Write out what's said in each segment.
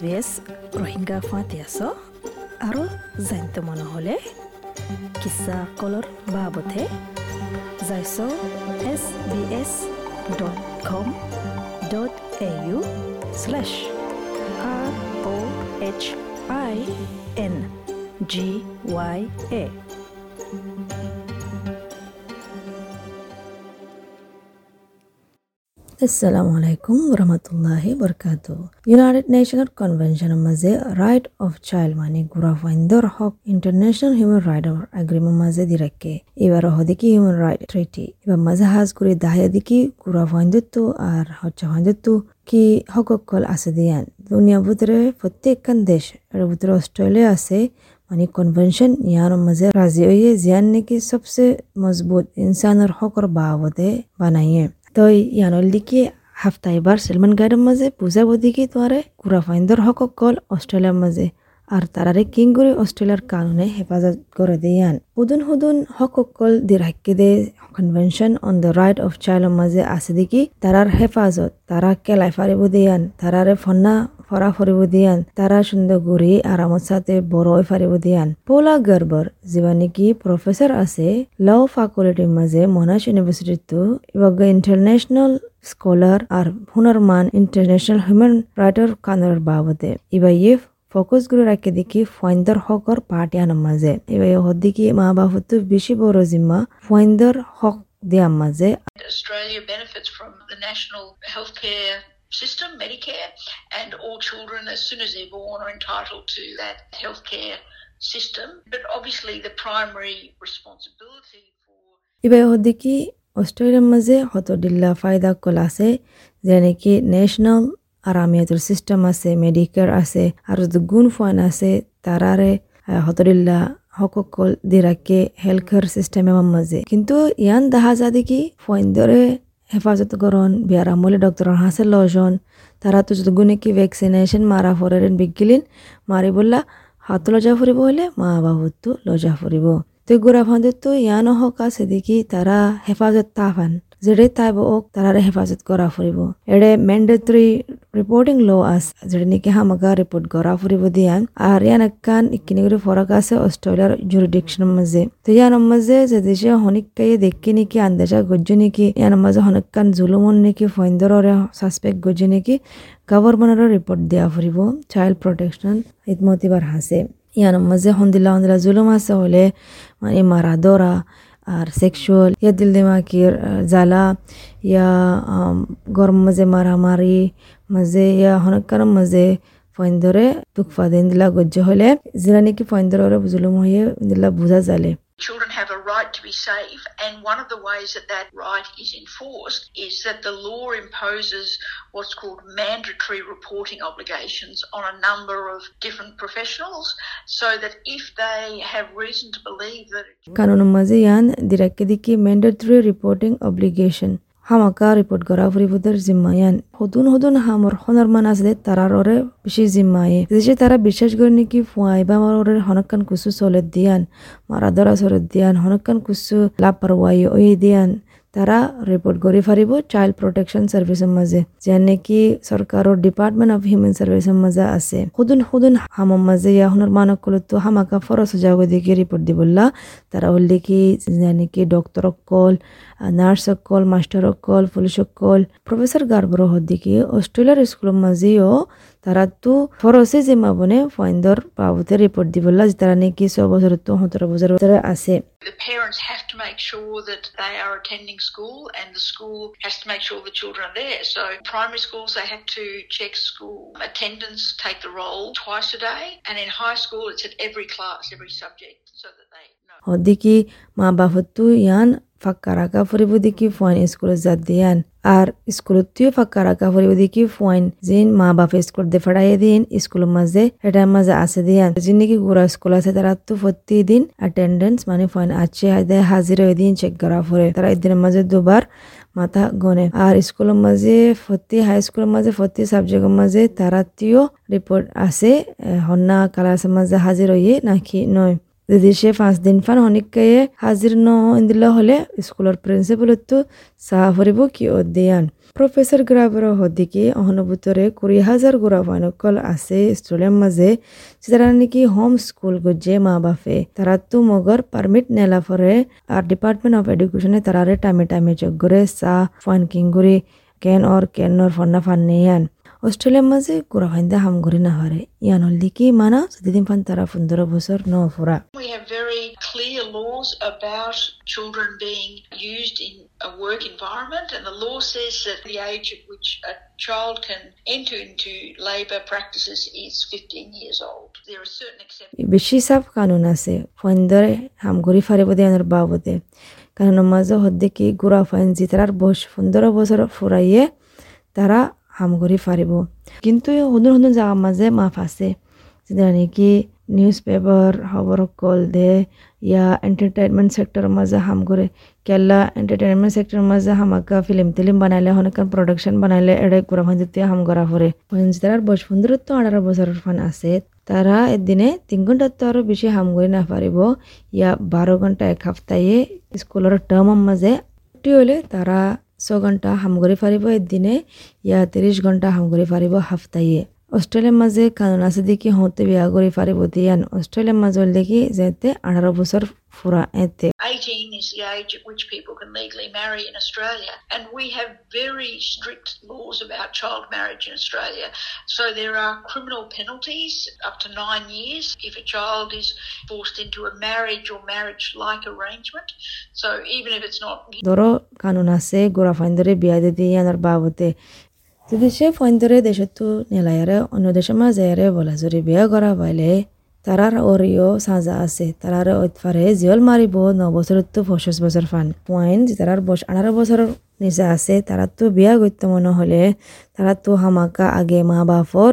এছ ৰোহিংগা ফাঁতি আছ আৰু জানিত মন হ'লে কিছা কলৰ বাবতে যাইছ S B S dot com dot A U slash R O' H I N G Y A Assalamu alaikum warahmatullahi wabarakatuh. United Nations Convention মাঝে রাইট অফ চাইল্ড মানে গুড়া ফাইন্দর হক ইন্টারন্যাশনাল হিউম্যান রাইট এগ্রিমেন্ট মাঝে দি রাখে এবার হদিকি human right ট্রিটি এবার মাঝে হাজ করে দাহিয়া দিকি গুড়া ফাইন্দত্তু আর হচ্ছে ফাইন্দত্তু কি হককল আছে দিয়ান দুনিয়া ভিতরে প্রত্যেকখান দেশ এর ভিতরে অস্ট্রেলিয়া আছে মানে কনভেনশন ইয়ার মাঝে রাজি হয়ে জিয়ান নাকি সবচেয়ে মজবুত ইনসানের হকর বাবদে বানাইয়ে তো ইয়ানল দিকে হাফতা এবার সেলমান গাইডের মাঝে পূজা বদিকে তোয়ারে কুরা ফাইন্দর হক কল অস্ট্রেলিয়ার মাঝে আর তারারে কিং করে অস্ট্রেলিয়ার কানুনে হেফাজত করে দেয়ান হুদুন হুদুন হক কল দি রাখকে দে convention on the right of চাইল্ডের মাঝে আছে দেখি তারার হেফাজত তারা কেলাই ফারিব দিয়ান তারারে ফন্না ফরা ফরিব দিয়ান তারা সুন্দর ঘুরি আরামত সাথে বড় ফারিব দিয়ান। পোলা গার্বর যেবা নাকি প্রফেসর আছে ল ফ্যাকাল্টির মাঝে মনাস ইউনিভার্সিটিতে এবার ইন্টারন্যাশনাল স্কলার আর হুনারমান ইন্টারন্যাশনাল হিউম্যান রাইটার কানার বাবদে এবার ইয়ে ফোকাস করে রাখে দেখি ফয়েন্দর হকর পার্টিয়ান মাঝে এবার হদ্দিকি মা বাবু বেশি বড় জিম্মা ফয়েন্দর হক দেওয়ার মাঝে system, Medicare, and all children, as soon as they're born, are entitled to that healthcare system. But obviously, the primary responsibility for হদ্দিকি অস্ট্রেলিয়ার মাঝে হতডিল্লা ফায়দা কল আছে যে নাকি ন্যাশনাল আরামিয়াতুর সিস্টেম আছে মেডিকেয়ার আছে আর যদি গুণ ফয়েন আছে তারারে হতডিল্লা হককল দিরাকে হেলথ কেয়ার সিস্টেমের মাঝে কিন্তু ইয়ান দেখা যায় দেখি ফয়েন ধরে হেফাজত করন বিয়ার আমলে ডক্টর হাসে লজন তারা তো যদি গুণে কি ভ্যাকসিনেশন মারা ফরেন বিগিলিন মারি বললা হাত লজা ফুরিব হলে মা বাবুর তো লজা ফুরিব। তো গুড়া ফাঁদের তো ইয়ানো হক আছে তারা হেফাজত তাফান যেড়ে তাইব ওক তারারে হেফাজত করা ফুরিব এড়ে ম্যান্ডেটরি রিপোর্টিং লো আস যেড়ে নাকি হামাকা রিপোর্ট করা ফুরিব দিয়ান আর ইয়ান একখান ইকিনি করে ফরক আছে অস্ট্রেলিয়ার জুরিডিকশন মাঝে তো ইয়ান মাঝে যে দেশে হনিকাই দেখি নাকি আন্দাজা গজ্জ নাকি ইয়ান মাঝে হনকান জুলুমন নাকি ফৈন্দররে সাসপেক্ট গজ্জ নাকি গভর্নমেন্টের রিপোর্ট দেওয়া ফুরিব চাইল্ড প্রোটেকশন ইতমতিবার হাসে ইয়ান মাঝে হন্দিল্লা হন্দিল্লা জুলুম আছে হলে মানে মারা দরা আর সেক্সুয়াল ইয়া দিল দিমাকির জ্বালা ইয়া গরম মাঝে মারামারি মাঝে ইয়া হনকার মাঝে ফয়েন্দরে দুঃখফা দিন দিলা গজ্জ হলে জিলা নাকি ফয়েন্দরে জুলুম হয়ে দিলা বুঝা জালে Children have a right to be safe, and one of the ways that that right is enforced is that the law imposes what's called mandatory reporting obligations on a number of different professionals so that if they have reason to believe that. Kanunummazi yan direkkediki mandatory reporting obligation. হামাকা report করা ফুরিবুদের জিম্মায়ান হদুন হদুন হামর হনরমান আসলে তারার ওরে বেশি জিম্মায়ে যে তারা বিশ্বাস করে নাকি ফুয়াই বা আমার ওরে হনকান কুসু চলে দিয়ান মারা ধরা চলে দিয়ান হনকান কুসু লাভ পারওয়াই ওই দিয়ান তারা রিপোর্ট করে ফারিব চাইল্ড প্রোটেকশন সার্ভিসের মাঝে যে নাকি সরকারের ডিপার্টমেন্ট অফ হিউম্যান সার্ভিসের মাঝে আছে। সুদুন সুদুন হামর মাঝে ইয়া হুনর মানক কলতো হামাকা ফরস যাগো দিকে রিপোর্ট দিবল্লা তারা হলে কি নাকি ডক্টর কল নার্স কল মাস্টার কল পুলিশ কল প্রফেসর গার্বর হদ্দিকে অস্ট্রেলিয়ার স্কুলের মাঝেও তারা তো ফরসে যে মাবনে ফাইন্দর বাবুতে রিপোর্ট দিবল্লা যে তারা নাকি ছ বছর তো সতেরো বছর আছে। the parents have to make sure that they are attending school and the school has to make sure the children are there. So primary schools they have to check school attendance, take the roll twice a day, and in high school it's at every class, every subject, so that they know. হদ্দিকি মা বাপতো ইয়ান ফাক্কা রাখা ফুরিব দেখি phone স্কুলে যাত দিয়ান আর স্কুলত তুইও ফাক্কা রাখা ফুরিব দেখি phone জিন মা বাপে স্কুল দে ফেড়াই দিন স্কুলের মাঝে এটার মাঝে আছে দিয়ান যিন নাকি গুড়া স্কুল আছে তারা তো প্রতিদিন অ্যাটেন্ডেন্স মানে ফোন আছে হাজির হয়ে দিন চেক করা ফুরে তারা একদিনের মাঝে দুবার মাথা গনে। আর স্কুলের মাঝে প্রতি হাই স্কুলের মাঝে প্রতি সাবজেক্টের মাঝে তারা তিও রিপোর্ট আছে হন্না ক্লাসের মাঝে হাজির হইয়ে নাকি নয়। যদি সে পাঁচ দিন ফান হনিকে হাজির ন দিলে হলে স্কুলের প্রিন্সিপালতো চাহ ফুরিব কি অধ্যয়ান। প্রফেসর গ্রাবের হদিকে অহনুভূতরে কুড়ি হাজার গুড়া ফাইনকল আছে স্টুডেন্ট মাঝে যারা নাকি হোম স্কুল গজে মা বাপে। তারা তো মগর পারমিট নেলা ফরে আর ডিপার্টমেন্ট অফ এডুকেশনে তারারে টাইমে টাইমে চগরে চাহ ফান কিংগুড়ি কেন অর কেন ফন্না ফান নেয়ান অস্ট্রেলিয়ার মাঝে গুড়া ফাইন্দা হাম ঘুরি না হারে ইয়ান হল দিকে মানা যদি ফান তারা পনেরো বছর ন ফুরা We have very clear laws about children being used in a work environment, and the law says that the age at which a child can enter into labour practices is 15 years old. There are certain exceptions. বেশি সাফ কানুন আছে ফন্দরে হাম ঘুরি ফারিব দেয়ানোর বাবদে কানুনের মাঝে হদ্দে কি গুড়া fine জি বয়স পনেরো বছর ফুরাইয়ে তারা হাম ঘুরি ফারিব কিন্তু সুন্দর সুন্দর জায়গার মাঝে মাফ আছে। যেটা নাকি নিউজ পেপার খবর কল দে, ইয়া এন্টারটেনমেন্ট সেক্টর মাঝে হাম করে কেলা এন্টারটেনমেন্ট সেক্টর মাঝে হামাকা ফিল্ম টিলিম বানাইলে হনকান প্রোডাকশন বানাইলে এড়ে গুড়া ফাইন দিতে হাম করা পরে তারার বয়স পনেরো তো আঠারো ফান আছে। তারা এদিনে তিন ঘণ্টার তো আরও বেছি হাম কৰি নাপাৰিব। ইয়া বাৰ ঘণ্টা এক সপ্তাহে স্কুলৰ টাৰ্মৰ মাজে ছুটি হ'লে তারা ছ ঘণ্টা হাম কৰি পাৰিব এদিনে ইয়া ত্ৰিছ ঘণ্টা হাম কৰি পাৰিব সপ্তাহে অষ্ট্ৰেলিয়াৰ মাজে কানুন আছে দেখি হওঁতে বিয়া কৰি পাৰিব দিয়ান অষ্ট্ৰেলিয়াৰ মাজৰ দেখি যেতে আঠাৰ বছৰ ফুৰা এতে 18 is the age at which people can legally marry in Australia, and we have very strict laws about child marriage in Australia. So there are criminal penalties up to nine years if a child is forced into a marriage or marriage like arrangement. So even if it's not ধরো কানুন আছে গোড়া ফাইন্দরে বিয়া দিতে ইয়ানোর বাবতে যদি সে ফাইন্দরে দেশতো নেলায়ারে অন্য দেশের মাঝে বলা যদি বিয়া করা পাইলে তারার ওরিও সাজা আছে তারার ওইফারে জিয়ল মারিব ন বছরত তো পঁচিশ বছর ফান পয়েন্ট তারার বয়স আঠারো বছর নিচে আছে তারা তো বিয়া করতে মনে হলে তারা তো হামাকা আগে মা বাপর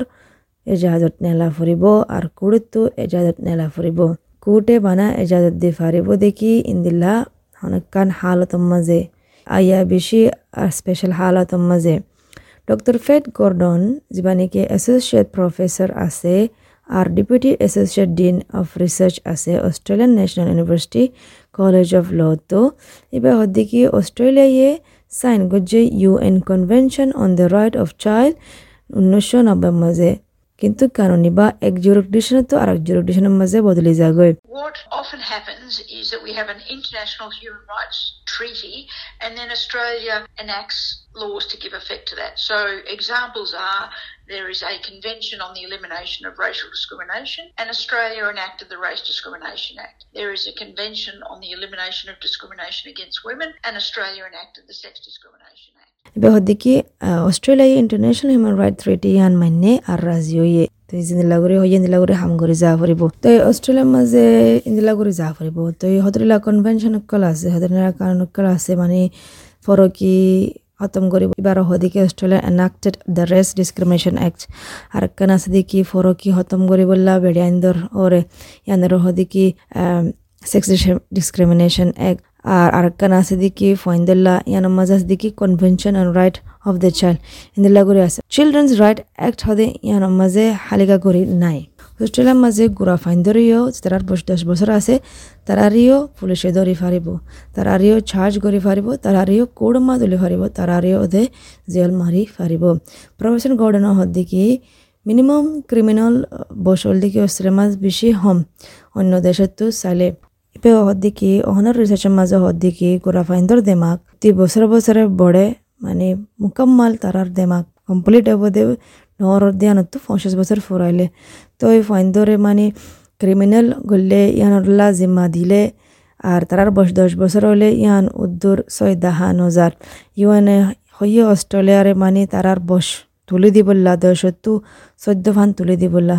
এজাজত নেলা ফুরিব আর কুড়িত তো এজাজত নেলা ফুরিব কুটে বানা এজাজত দি ফারিব দেখি ইন্দিল্লা অনেকখান হালতর মাঝে আইয়া বেশি আর স্পেশাল হালতর মাঝে ডক্টর ফেড গর্ডন যিবা নেকি এছ'চিয়েট প্ৰফেচৰ আছে আর deputy associate dean of research আছে Australian National University College of law তো এবার হদ্দিকি অস্ট্রেলিয়ায় সাইন করছে UN convention on the right of child উনিশশো নব্বই মাঝে। কিন্তু কারণে বা এক জুরিকডিশনে তো আর এক জুরিকডিশনের মাঝে বদলে যাগৈ What often happens is that we have an international human rights treaty and then Australia enacts laws to give effect to that. So examples are there is a convention on the elimination of racial discrimination and Australia enacted the Race Discrimination Act. There is a convention on the elimination of discrimination against women and Australia enacted the Sex Discrimination Act. এবার হদ্দিকি অস্ট্রেলিয়ায় international human right ট্রিটি ইয়ান মান্যে আর রাজি হইয়ে তো ইন্দিলাগুৰি হৈ ইন্দিলাগুৰি হাম কৰি যাব পাৰিব তো অষ্ট্ৰেলিয়াৰ মাজে ইন্দিলাগুৰি যাব পাৰিব তো সদৰিলা কনভেনশ্যন অকল আছে সদৰিলা কাৰণ অকল আছে মানে ফৰকি খতম কৰিব এবাৰ সদিকে Australia enacted the race discrimination act আৰু কান আছে দেখি ফৰকি খতম কৰিবলা বেৰিয়াইন্দৰ ওৰে ইয়ানৰ সদিকি সেক্স ডিসক্রিমিনেশন এক্ট আর আরেকখান আছে দেখি ফয়েন্দুল্লাহ ইয়ানোর মাঝে আছে দেখি convention on right of the child ইন্দিল্লা করে আছে চিলড্রেন্স রাইট অ্যাক্ট হদে ইয়ানোর মাঝে হালিকা করি নাই অস্ট্রেলিয়ার মাঝে গুড়া ফাইন ধরিও তারার বয়স দশ বছর আছে তারারিও পুলিশে ধরি ফারিব তারারিও চার্জ করে ফারিব তারারিও কোড়মা তুলি ফারিব তারারিও ওদে জেল মারি ফারিব। প্রফেসর গর্ডন হদ দেখি মিনিমাম ক্রিমিনাল বসল দিকে অস্ট্রেলিয়ার মাঝ বেশি হম, অন্য দেশের তো চাইলে। ইপে হদ্দিকি অহনৰ রিসার্চের মাঝে হদ্দিকি গোড়া ফাইন্দর দেমাক। তি বছরে বছরে বড়ে মানে মুকাম্মাল তারার দেমাক। কমপ্লিট হব দে নহর দিয়ে তো পঞ্চাশ বছর ফুরাইলে তো এই ফাইন্দরে মানে ক্রিমিনাল গলে ইয়ানরলা জিম্মা দিলে আর তারার বয়স দশ বছর হলে ইয়ান উদ্দুর ছয় দাহা নজার ইউএনএ হইয়ে অস্ট্রেলিয়ারে মানে তারার বস তুলে দিবল্লা দশত্তু চৈদ্য ফান তুলে দিবল্লা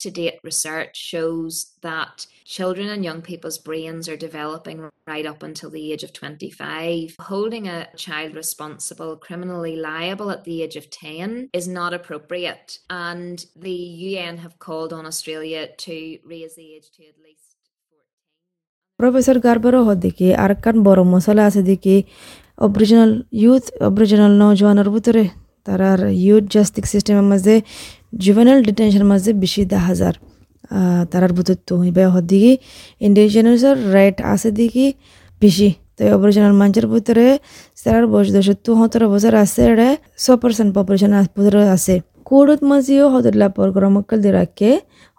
to date research shows that children and young people's brains are developing right up until the age of 25. Holding a child responsible, criminally liable at the age of 10 is not appropriate, and the UN have called on Australia to raise the age to at least 14. Professor গার্বারও হদিকে আর কান বড় মশলা আছে দিকে original youth original নজওয়ানের ভিতরে তারার youth justice সিস্টেমের মাঝে juvenile ডিটেনশনের মাঝে বেশি দেখা হাজার। তারার বুতত হইবে ইবে হদিকে ইন্ডিজিনাসের রাইট আছে দিকে বেশি। তো অপারেশনাল মানুষের ভিতরে তারার বয়স দশ তো সতেরো বছর আছে এটা ছ পার্সেন্ট পপুলেশন আছে। হদুল্লা প্রোগ্রামকল দিরাকে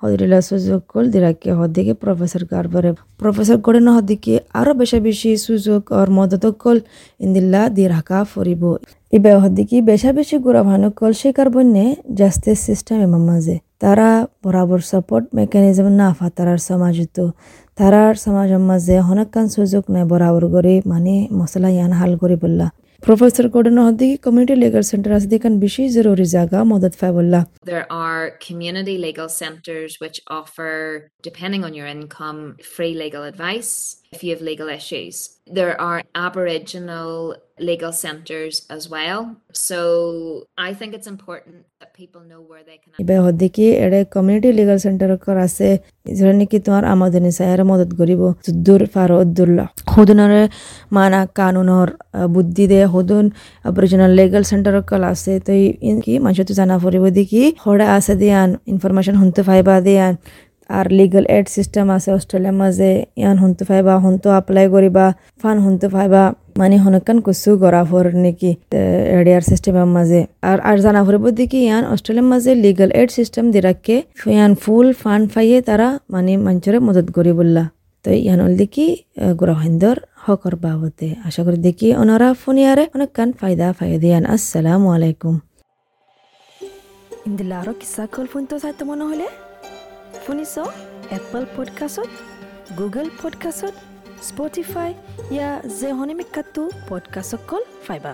হদুল্লা সুযোগকল দিরাকে হদিকে প্রফেসর গারবারে প্রফেসর গড়েন হদিকে আরও বেশি বেশি সুযোগ আর মদতকল ইন্দিল্লা দি রাখা ফরিব ইবে হদিকে বেশা বেশি গুড়া ভানুকল শিকার বন্যে জাস্টিস সিস্টেম এমার মাঝে তারা বরাবর সাপোর্ট মেকানিজম না ফাতারার সমাজত তারার সমাজের মাঝে অনেকখান সুযোগ নাই বরাবর করে মানে মশলা ইয়ান হাল করে বললা Professor Kodanahdi, Community Legal Center Asdikan Bishi Zero Rizaga, Modat Fabullah. There are community legal centers which offer, depending on your income, free legal advice if you have legal issues. There are Aboriginal legal centres as well. So, I think it's important that people know where they can. ইবে হদিকে এড়ে community legal centre কর আছে যেটা নাকি তোমার আমাদনি সায়ের মদত করিব দূর ফারো উদ্দুল্লাহ হুদুনরে মানা কানুনর বুদ্ধি দে হুদুন অরিজিনাল লিগাল সেন্টার কল আছে তো ইন কি মানুষ তো জানা পড়িব দেখি হড়ে আছে দিয়ান ইনফরমেশন শুনতে পাইবা দিয়ান আর লিগেল এড সিস্টেম আছে অস্ট্রেলিয়ার মাঝে ইয়ান শুনতে পাইবা শুনতো এপ্লাই করিবা, ফান শুনতে পাইবা মানে হনকান কুসু গড়া ফর নেকি এডিয়ার সিস্টেমের মাঝে আর আর জানা ফুরিব দেখি ইয়ান অস্ট্রেলিয়ার মাঝে লিগেল এড সিস্টেম দি রাখে ইয়ান ফুল ফান্ড ফাইয়ে তারা মানে মানুষের মদত করি বললা। তো ইয়ান হল দেখি গোড়া হিন্দর হকর বাবতে। আশা করি দেখি ওনারা ফোনিয়ারে অনেকখান ফায়দা ফাইয়ে দিয়ান আসসালামু আলাইকুম। ইন্দিলা আরও কিসা কল ফোন তো চাইতে মনে হলে? শুনিছ এপল পডকাষ্টত গুগল পডকাষ্টত স্পটিফাই ইয়া জেহনিমিকাটো কল পাইবা